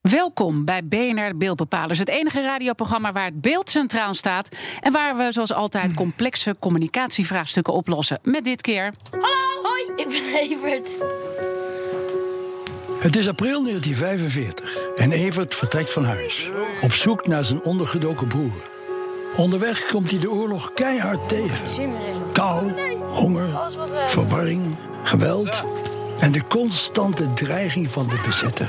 Welkom bij BNR Beeldbepalers, het enige radioprogramma waar het beeld centraal staat en waar we zoals altijd complexe communicatievraagstukken oplossen. Met dit keer. Hallo, hoi, ik ben Evert. Het is april 1945 en Evert vertrekt van huis. Op zoek naar zijn ondergedoken broer. Onderweg komt hij de oorlog keihard tegen. Kou, honger, verwarring, geweld en de constante dreiging van de bezetter.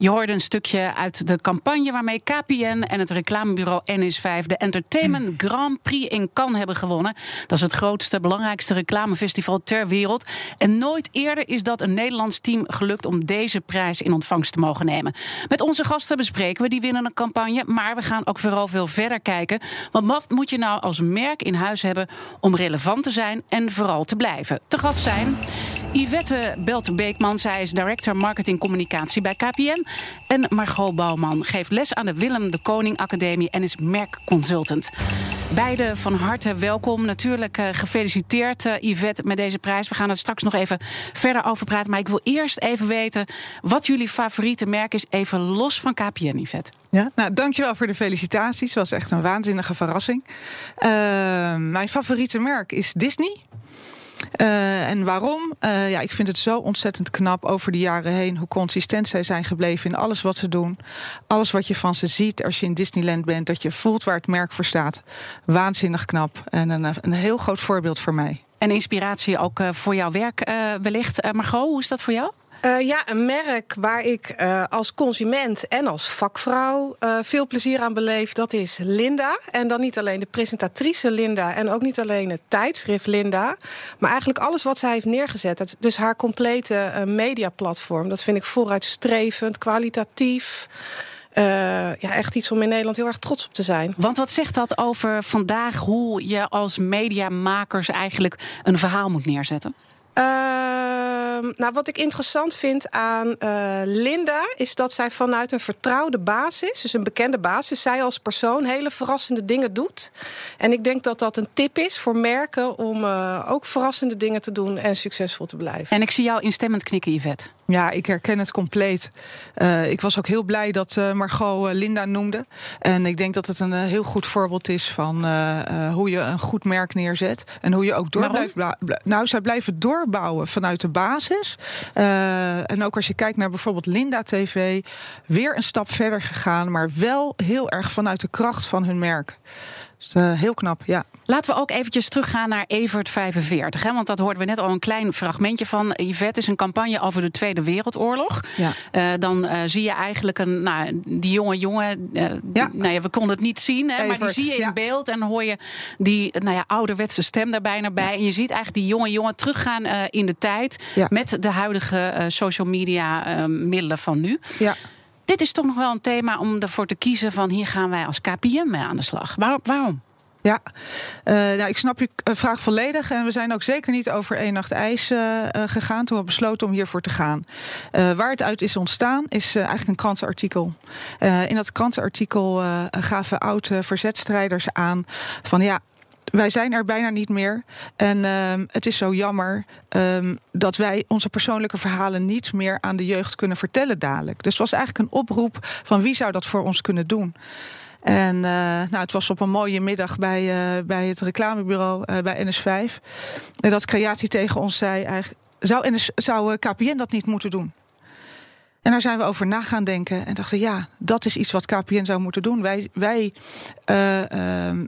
Je hoorde een stukje uit de campagne waarmee KPN en het reclamebureau NS5 de Entertainment Grand Prix in Cannes hebben gewonnen. Dat is het grootste, belangrijkste reclamefestival ter wereld. En nooit eerder is dat een Nederlands team gelukt om deze prijs in ontvangst te mogen nemen. Met onze gasten bespreken we die winnende campagne, maar we gaan ook vooral veel verder kijken. Want wat moet je nou als merk in huis hebben om relevant te zijn en vooral te blijven? Te gast zijn Yvette Belte-Beekman, zij is director marketing communicatie bij KPN. En Margot Bouwman geeft les aan de Willem de Koning Academie en is merkconsultant. Beide van harte welkom. Natuurlijk uh, gefeliciteerd, uh, Yvette, met deze prijs. We gaan er straks nog even verder over praten. Maar ik wil eerst even weten wat jullie favoriete merk is. Even los van KPN, Yvette. Ja, nou, dankjewel voor de felicitaties. Het was echt een waanzinnige verrassing. Uh, mijn favoriete merk is Disney. Uh, en waarom? Uh, ja, ik vind het zo ontzettend knap over de jaren heen hoe consistent zij zijn gebleven in alles wat ze doen. Alles wat je van ze ziet als je in Disneyland bent, dat je voelt waar het merk voor staat. Waanzinnig knap en een, een heel groot voorbeeld voor mij. En inspiratie ook uh, voor jouw werk wellicht. Margot, hoe is dat voor jou? Uh, ja, een merk waar ik uh, als consument en als vakvrouw uh, veel plezier aan beleef, dat is Linda. En dan niet alleen de presentatrice Linda en ook niet alleen het tijdschrift Linda, maar eigenlijk alles wat zij heeft neergezet. Dus haar complete mediaplatform, dat vind ik vooruitstrevend, kwalitatief. Ja, echt iets om in Nederland heel erg trots op te zijn. Want wat zegt dat over vandaag hoe je als mediamakers eigenlijk een verhaal moet neerzetten? Uh, nou, wat ik interessant vind aan uh, Linda is dat zij vanuit een vertrouwde basis, dus een bekende basis, zij als persoon hele verrassende dingen doet. En ik denk dat dat een tip is voor merken om uh, ook verrassende dingen te doen en succesvol te blijven. En ik zie jou instemmend knikken, Yvette. Ja, ik herken het compleet. Uh, ik was ook heel blij dat uh, Margot uh, Linda noemde. En ik denk dat het een heel goed voorbeeld is van hoe je een goed merk neerzet. En hoe je ook door blijft. Nou, zij blijven doorbouwen vanuit de basis. en ook als je kijkt naar bijvoorbeeld Linda TV, weer een stap verder gegaan, maar wel heel erg vanuit de kracht van hun merk. Dus, uh, heel knap, ja. Laten we ook eventjes teruggaan naar Evert 45. Hè? Want dat hoorden we net al een klein fragmentje van. Yvette is een campagne over de Tweede Wereldoorlog. Ja. Uh, dan uh, zie je eigenlijk een, nou, die jonge jongen. Ja. nou ja, we konden het niet zien, hè, maar die zie je in ja. beeld. En hoor je die nou ja, ouderwetse stem daarbij naar bij. En je ziet eigenlijk die jonge jongen teruggaan in de tijd. Met de huidige social media middelen van nu. Ja. Dit is toch nog wel een thema om ervoor te kiezen van hier gaan wij als KPM mee aan de slag. Waar, waarom? Ja, uh, nou, ik snap je vraag volledig. En we zijn ook zeker niet over één nacht ijs uh, gegaan toen we besloten om hiervoor te gaan. Waar het uit is ontstaan, is eigenlijk een krantenartikel. in dat krantenartikel gaven oude verzetstrijders aan van ja, wij zijn er bijna niet meer. En um, het is zo jammer um, dat wij onze persoonlijke verhalen niet meer aan de jeugd kunnen vertellen dadelijk. Dus het was eigenlijk een oproep van wie zou dat voor ons kunnen doen. En uh, nou, het was op een mooie middag bij, uh, bij het reclamebureau uh, bij NS5. En dat creatie tegen ons zei: zou, NS, zou KPN dat niet moeten doen? En daar zijn we over na gaan denken en dachten, ja, dat is iets wat KPN zou moeten doen. Wij, wij uh, uh,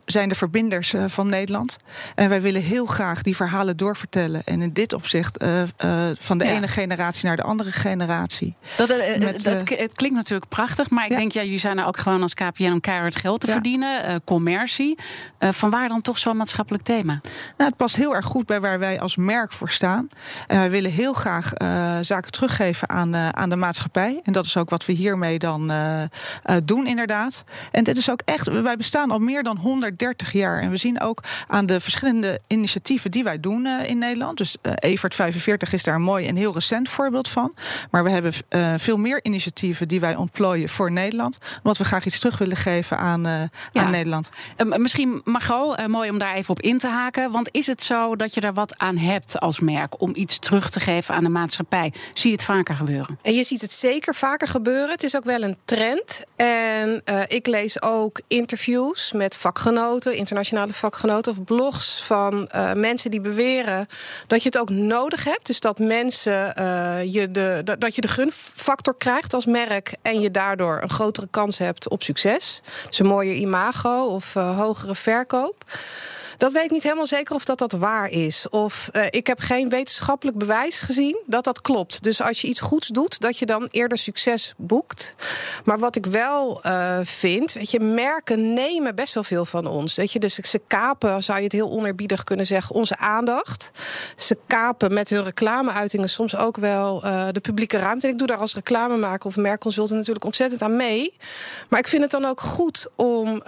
zijn de verbinders uh, van Nederland. En wij willen heel graag die verhalen doorvertellen. En in dit opzicht van de ja. ene generatie naar de andere generatie. Dat, Met, dat, het klinkt natuurlijk prachtig, maar ik ja. denk, ja, jullie zijn er ook gewoon als KPN om keihard geld te ja. verdienen. commercie. van waar dan toch zo'n maatschappelijk thema? Nou, het past heel erg goed bij waar wij als merk voor staan. En wij willen heel graag zaken teruggeven aan, aan de maatschappij maatschappij. En dat is ook wat we hiermee dan uh, uh, doen, inderdaad. En dit is ook echt, wij bestaan al meer dan 130 jaar. En we zien ook aan de verschillende initiatieven die wij doen uh, in Nederland. Dus Evert 45 is daar een mooi en heel recent voorbeeld van. Maar we hebben veel meer initiatieven die wij ontplooien voor Nederland. Omdat we graag iets terug willen geven aan, ja. aan Nederland. misschien, Margot, mooi om daar even op in te haken. Want is het zo dat je er wat aan hebt als merk om iets terug te geven aan de maatschappij? Zie je het vaker gebeuren? En je ziet het zeker vaker gebeuren. Het is ook wel een trend. En uh, ik lees ook interviews met vakgenoten, internationale vakgenoten, of blogs van uh, mensen die beweren dat je het ook nodig hebt. Dus dat mensen uh, je de, dat, dat je de gunfactor krijgt als merk en je daardoor een grotere kans hebt op succes. Dus een mooie imago of hogere verkoop. Dat weet ik niet helemaal zeker of dat, dat waar is. Of uh, ik heb geen wetenschappelijk bewijs gezien dat dat klopt. Dus als je iets goeds doet, dat je dan eerder succes boekt. Maar wat ik wel uh, vind, weet je, merken nemen best wel veel van ons. Weet je, dus ze kapen, zou je het heel onerbiedig kunnen zeggen, onze aandacht. Ze kapen met hun reclameuitingen soms ook wel uh, de publieke ruimte. Ik doe daar als reclamemaker of merkconsultant natuurlijk ontzettend aan mee. Maar ik vind het dan ook goed om,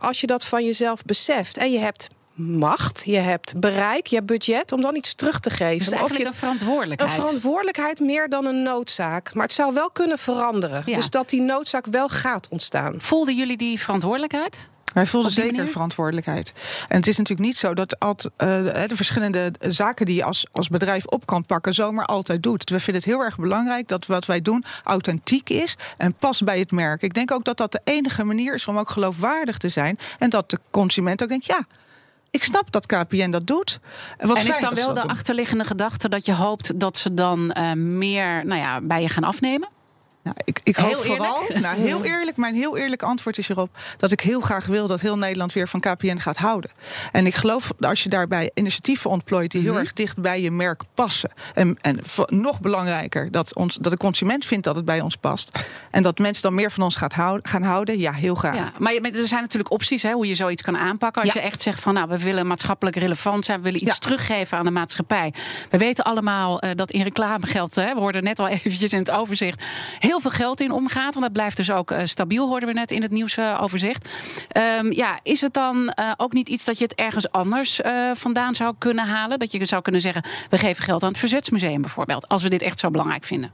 als je dat van jezelf beseft en je hebt macht, je hebt bereik, je hebt budget om dan iets terug te geven. Dus eigenlijk of je, een verantwoordelijkheid. Een verantwoordelijkheid meer dan een noodzaak. Maar het zou wel kunnen veranderen. Ja. Dus dat die noodzaak wel gaat ontstaan. Voelden jullie die verantwoordelijkheid? Wij voelden zeker manier? verantwoordelijkheid. En het is natuurlijk niet zo dat altijd, uh, de verschillende zaken die je als, als bedrijf op kan pakken, zomaar altijd doet. We vinden het heel erg belangrijk dat wat wij doen authentiek is en past bij het merk. Ik denk ook dat dat de enige manier is om ook geloofwaardig te zijn. En dat de consument ook denkt, ja, ik snap dat KPN dat doet. Wat en is dan wel de doen. achterliggende gedachte dat je hoopt dat ze dan uh, meer nou ja, bij je gaan afnemen? Nou, ik, ik hoop vooral, nou, heel eerlijk, mijn heel eerlijk antwoord is erop dat ik heel graag wil dat heel Nederland weer van KPN gaat houden. En ik geloof dat als je daarbij initiatieven ontplooit die heel mm-hmm. erg dicht bij je merk passen. En, en nog belangrijker, dat, ons, dat de consument vindt dat het bij ons past. En dat mensen dan meer van ons gaat houden, gaan houden, ja, heel graag. Ja, maar er zijn natuurlijk opties hè, hoe je zoiets kan aanpakken. Als ja. je echt zegt van nou, we willen maatschappelijk relevant zijn, we willen iets ja. teruggeven aan de maatschappij. We weten allemaal uh, dat in reclamegeld, hè, we hoorden net al eventjes in het overzicht heel veel geld in omgaat. En dat blijft dus ook uh, stabiel, hoorden we net in het nieuwsoverzicht. Uh, um, ja, is het dan uh, ook niet iets dat je het ergens anders uh, vandaan zou kunnen halen? Dat je zou kunnen zeggen, we geven geld aan het Verzetsmuseum bijvoorbeeld. Als we dit echt zo belangrijk vinden.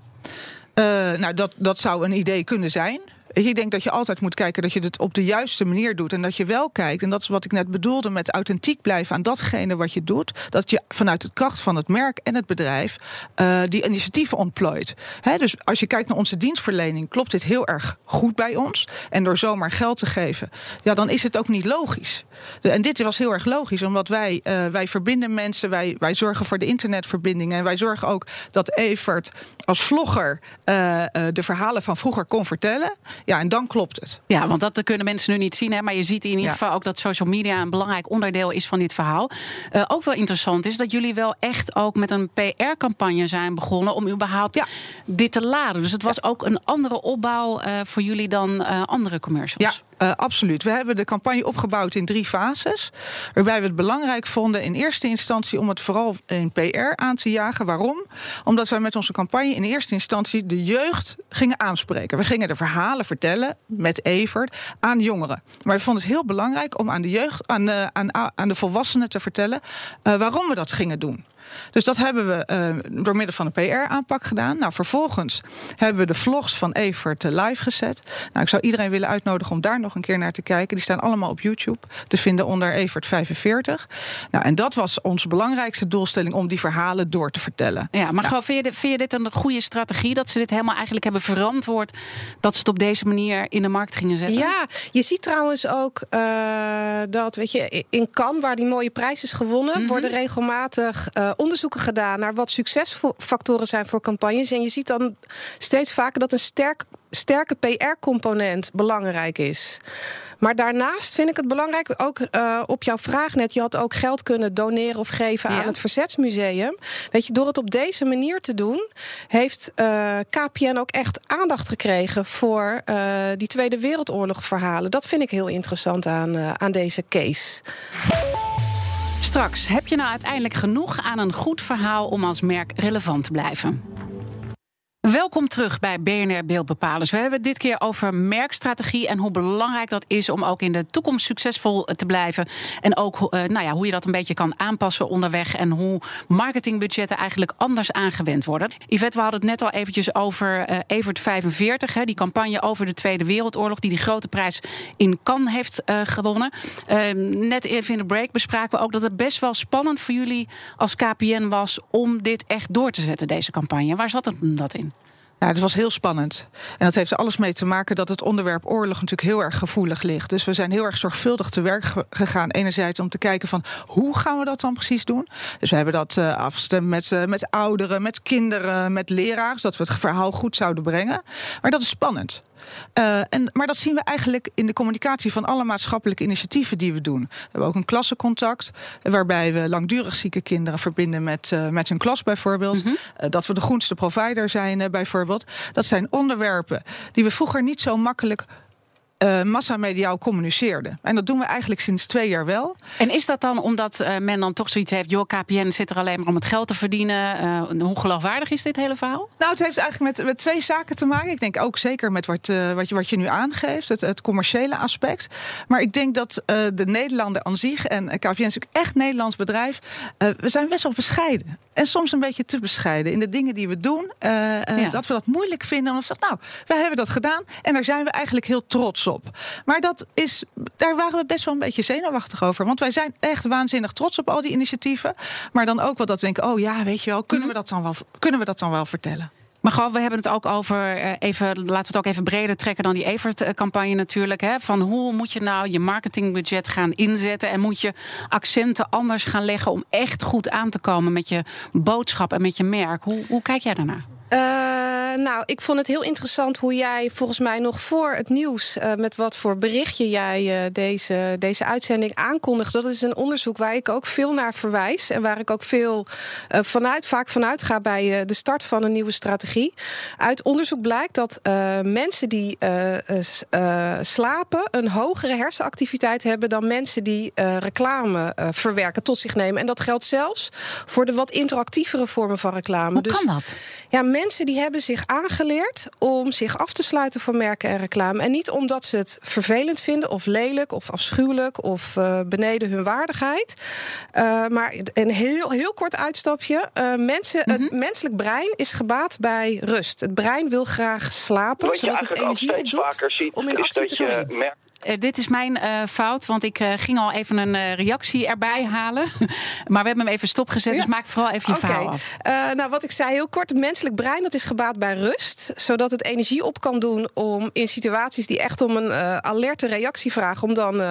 nou, dat, dat zou een idee kunnen zijn. Ik denk dat je altijd moet kijken dat je het op de juiste manier doet. En dat je wel kijkt, en dat is wat ik net bedoelde met authentiek blijven aan datgene wat je doet. Dat je vanuit de kracht van het merk en het bedrijf uh, die initiatieven ontplooit. Dus als je kijkt naar onze dienstverlening, klopt dit heel erg goed bij ons. En door zomaar geld te geven, ja, dan is het ook niet logisch. En dit was heel erg logisch, omdat wij, uh, wij verbinden mensen, wij, wij zorgen voor de internetverbindingen. En wij zorgen ook dat Evert als vlogger uh, de verhalen van vroeger kon vertellen. Ja, en dan klopt het. Ja, want dat kunnen mensen nu niet zien. Hè, maar je ziet in ieder ja. geval ook dat social media een belangrijk onderdeel is van dit verhaal. Uh, ook wel interessant is dat jullie wel echt ook met een PR-campagne zijn begonnen om überhaupt ja. dit te laden. Dus het was ook een andere opbouw uh, voor jullie dan uh, andere commercials. Ja. Uh, absoluut. We hebben de campagne opgebouwd in drie fases. Waarbij we het belangrijk vonden in eerste instantie om het vooral in PR aan te jagen. Waarom? Omdat wij met onze campagne in eerste instantie de jeugd gingen aanspreken. We gingen de verhalen vertellen met Evert aan jongeren. Maar we vonden het heel belangrijk om aan de jeugd, aan de, aan, aan de volwassenen te vertellen uh, waarom we dat gingen doen. Dus dat hebben we uh, door middel van een PR-aanpak gedaan. Nou, vervolgens hebben we de vlogs van Evert live gezet. Nou, ik zou iedereen willen uitnodigen om daar nog een keer naar te kijken. Die staan allemaal op YouTube te vinden onder Evert 45. Nou, en dat was onze belangrijkste doelstelling om die verhalen door te vertellen. Ja, maar nou. vind, je, vind je dit een goede strategie dat ze dit helemaal eigenlijk hebben verantwoord dat ze het op deze manier in de markt gingen zetten? Ja, je ziet trouwens ook uh, dat, weet je, in Cannes, waar die mooie prijs is gewonnen, mm -hmm. worden regelmatig uh, onderzoeken gedaan naar wat succesfactoren zijn voor campagnes. En je ziet dan steeds vaker dat een sterk, sterke PR-component belangrijk is. Maar daarnaast vind ik het belangrijk, ook uh, op jouw vraag net, je had ook geld kunnen doneren of geven ja. aan het Verzetsmuseum. Weet je, door het op deze manier te doen, heeft uh, KPN ook echt aandacht gekregen voor uh, die Tweede Wereldoorlog verhalen. Dat vind ik heel interessant aan, aan deze case. Straks, heb je nou uiteindelijk genoeg aan een goed verhaal om als merk relevant te blijven? Welkom terug bij BNR Beeldbepalers. We hebben het dit keer over merkstrategie en hoe belangrijk dat is om ook in de toekomst succesvol te blijven. En ook uh, nou ja, hoe je dat een beetje kan aanpassen onderweg en hoe marketingbudgetten eigenlijk anders aangewend worden. Yvette, we hadden het net al eventjes over uh, Evert 45, hè, die campagne over de Tweede Wereldoorlog, die die grote prijs in Cannes heeft gewonnen. Ehm, net even in de break bespraken we ook dat het best wel spannend voor jullie als KPN was om dit echt door te zetten, deze campagne. Waar zat het dat in? Ja, het was heel spannend. En dat heeft er alles mee te maken dat het onderwerp oorlog natuurlijk heel erg gevoelig ligt. Dus we zijn heel erg zorgvuldig te werk gegaan. Enerzijds om te kijken van hoe gaan we dat dan precies doen. Dus we hebben dat uh, afgestemd met, uh, met ouderen, met kinderen, met leraars. Dat we het verhaal goed zouden brengen. Maar dat is spannend. Uh, en, maar dat zien we eigenlijk in de communicatie van alle maatschappelijke initiatieven die we doen. We hebben ook een klassencontact, waarbij we langdurig zieke kinderen verbinden met, uh, met hun klas bijvoorbeeld. Mm -hmm. uh, dat we de groenste provider zijn bijvoorbeeld. Dat zijn onderwerpen die we vroeger niet zo makkelijk uh, massamediaal communiceerde. En dat doen we eigenlijk sinds twee jaar wel. En is dat dan omdat uh, men dan toch zoiets heeft... joh, KPN zit er alleen maar om het geld te verdienen. Uh, hoe geloofwaardig is dit hele verhaal? Nou, het heeft eigenlijk met, met twee zaken te maken. Ik denk ook zeker met wat, wat, je, wat je nu aangeeft, het, het commerciële aspect. Maar ik denk dat de Nederlander aan zich... en KPN is natuurlijk echt Nederlands bedrijf... we zijn best wel bescheiden. En soms een beetje te bescheiden in de dingen die we doen. Ja. Dat we dat moeilijk vinden. Omdat we zeggen, nou, wij hebben dat gedaan... en daar zijn we eigenlijk heel trots op. Maar dat is, daar waren we best wel een beetje zenuwachtig over. Want wij zijn echt waanzinnig trots op al die initiatieven. Maar dan ook wel dat we denken: oh ja, weet je wel, kunnen, we, dat dan wel, kunnen we dat dan wel vertellen? Maar gewoon, we hebben het ook over, even, laten we het ook even breder trekken dan die Evert-campagne natuurlijk. Hè? Van hoe moet je nou je marketingbudget gaan inzetten en moet je accenten anders gaan leggen om echt goed aan te komen met je boodschap en met je merk? Hoe, hoe kijk jij daarnaar? Uh, nou, ik vond het heel interessant hoe jij volgens mij nog voor het nieuws... Uh, met wat voor berichtje jij uh, deze, deze uitzending aankondigt. Dat is een onderzoek waar ik ook veel naar verwijs... en waar ik ook veel vanuit, vaak vanuit ga bij de start van een nieuwe strategie. Uit onderzoek blijkt dat mensen die slapen... een hogere hersenactiviteit hebben dan mensen die reclame verwerken tot zich nemen. En dat geldt zelfs voor de wat interactievere vormen van reclame. Hoe dus, kan dat? Ja, mensen die hebben zich aangeleerd om zich af te sluiten van merken en reclame. En niet omdat ze het vervelend vinden of lelijk of afschuwelijk of uh, beneden hun waardigheid. Uh, maar een heel, heel kort uitstapje. Uh, mensen, mm -hmm. Het menselijk brein is gebaat bij rust. Het brein wil graag slapen, Wat zodat het energie opdoet ziet, om in actie te uh, dit is mijn uh, fout, want ik uh, ging al even een reactie erbij halen. maar we hebben hem even stopgezet, ja. dus maak vooral even je okay. verhaal af. nou, wat ik zei heel kort, het menselijk brein dat is gebaat bij rust. Zodat het energie op kan doen om in situaties die echt om een alerte reactie vragen... om dan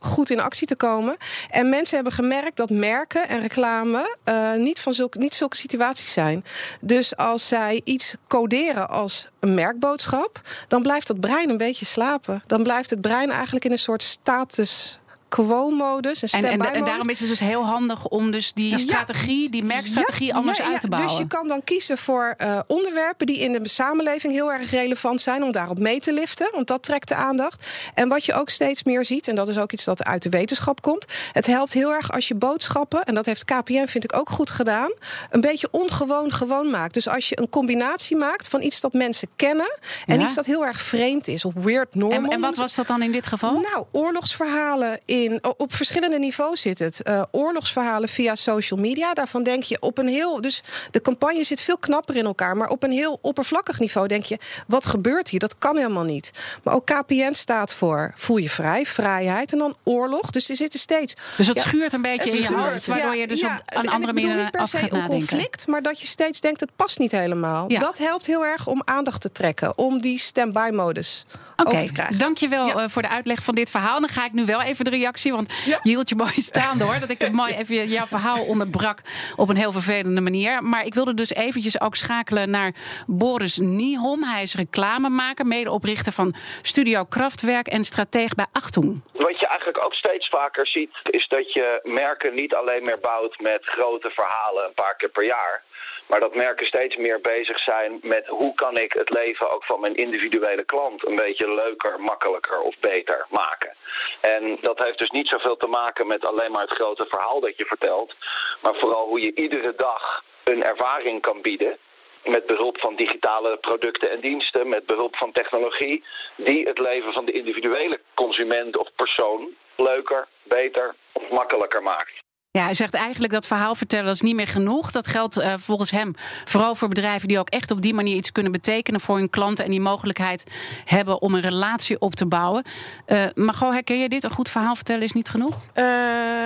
goed in actie te komen. En mensen hebben gemerkt dat merken en reclame niet, van zulke, niet zulke situaties zijn. Dus als zij iets coderen als een merkboodschap... dan blijft dat brein een beetje slapen. Dan blijft het brein eigenlijk in een soort status quo-modus. En, en, en, daarom is het dus heel handig om dus die strategie, die merkstrategie, ja, anders ja, uit te bouwen. Dus je kan dan kiezen voor uh, onderwerpen die in de samenleving heel erg relevant zijn, om daarop mee te liften, want dat trekt de aandacht. En wat je ook steeds meer ziet, en dat is ook iets dat uit de wetenschap komt, het helpt heel erg als je boodschappen, en dat heeft KPN vind ik ook goed gedaan, een beetje ongewoon gewoon maakt. Dus als je een combinatie maakt van iets dat mensen kennen en iets dat heel erg vreemd is, of weird normal. En, en wat was dat dan in dit geval? Nou, oorlogsverhalen in op verschillende niveaus zit het. Uh, oorlogsverhalen via social media. Daarvan denk je op een heel. Dus de campagne zit veel knapper in elkaar. Maar op een heel oppervlakkig niveau denk je: wat gebeurt hier? Dat kan helemaal niet. Maar ook KPN staat voor voel je vrij, vrijheid. En dan oorlog. Dus er zitten steeds. Dus het ja, schuurt een beetje in je hoofd. Waardoor ja, je dus ja, op een andere manier niet per se een conflict. Maar dat je steeds denkt: het past niet helemaal. Dat helpt heel erg om aandacht te trekken. Om die stand-by-modus. Oké, okay, dankjewel uh, voor de uitleg van dit verhaal. Dan ga ik nu wel even de reactie, want ja. je hield je mooi staande hoor. Dat ik het mooi even jouw verhaal onderbrak op een heel vervelende manier. Maar ik wilde dus eventjes ook schakelen naar Boris Niehom. Hij is reclamemaker, medeoprichter van Studio Kraftwerk en strateeg bij Achtung. Wat je eigenlijk ook steeds vaker ziet, is dat je merken niet alleen meer bouwt met grote verhalen een paar keer per jaar. Maar dat merken steeds meer bezig zijn met hoe kan ik het leven ook van mijn individuele klant een beetje leuker, makkelijker of beter maken. En dat heeft dus niet zoveel te maken met alleen maar het grote verhaal dat je vertelt, maar vooral hoe je iedere dag een ervaring kan bieden met behulp van digitale producten en diensten, met behulp van technologie, die het leven van de individuele consument of persoon leuker, beter of makkelijker maakt. Ja, hij zegt eigenlijk dat verhaal vertellen is niet meer genoeg. Dat geldt uh, volgens hem vooral voor bedrijven die ook echt op die manier iets kunnen betekenen voor hun klanten en die mogelijkheid hebben om een relatie op te bouwen. Uh, Margot, herken je dit? Een goed verhaal vertellen is niet genoeg? Uh,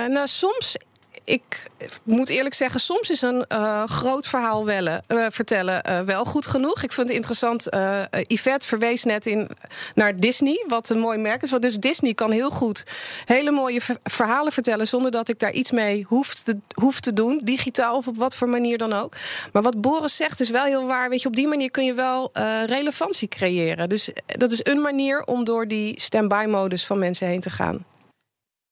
nou, soms ik moet eerlijk zeggen, soms is een uh, groot verhaal uh, vertellen uh, wel goed genoeg. Ik vind het interessant. Yvette verwees net in, naar Disney, wat een mooi merk is. Want dus Disney kan heel goed hele mooie verhalen vertellen zonder dat ik daar iets mee hoef te, te doen, digitaal of op wat voor manier dan ook. Maar wat Boris zegt is wel heel waar. Weet je, op die manier kun je wel relevantie creëren. Dus dat is een manier om door die stand-by-modus van mensen heen te gaan.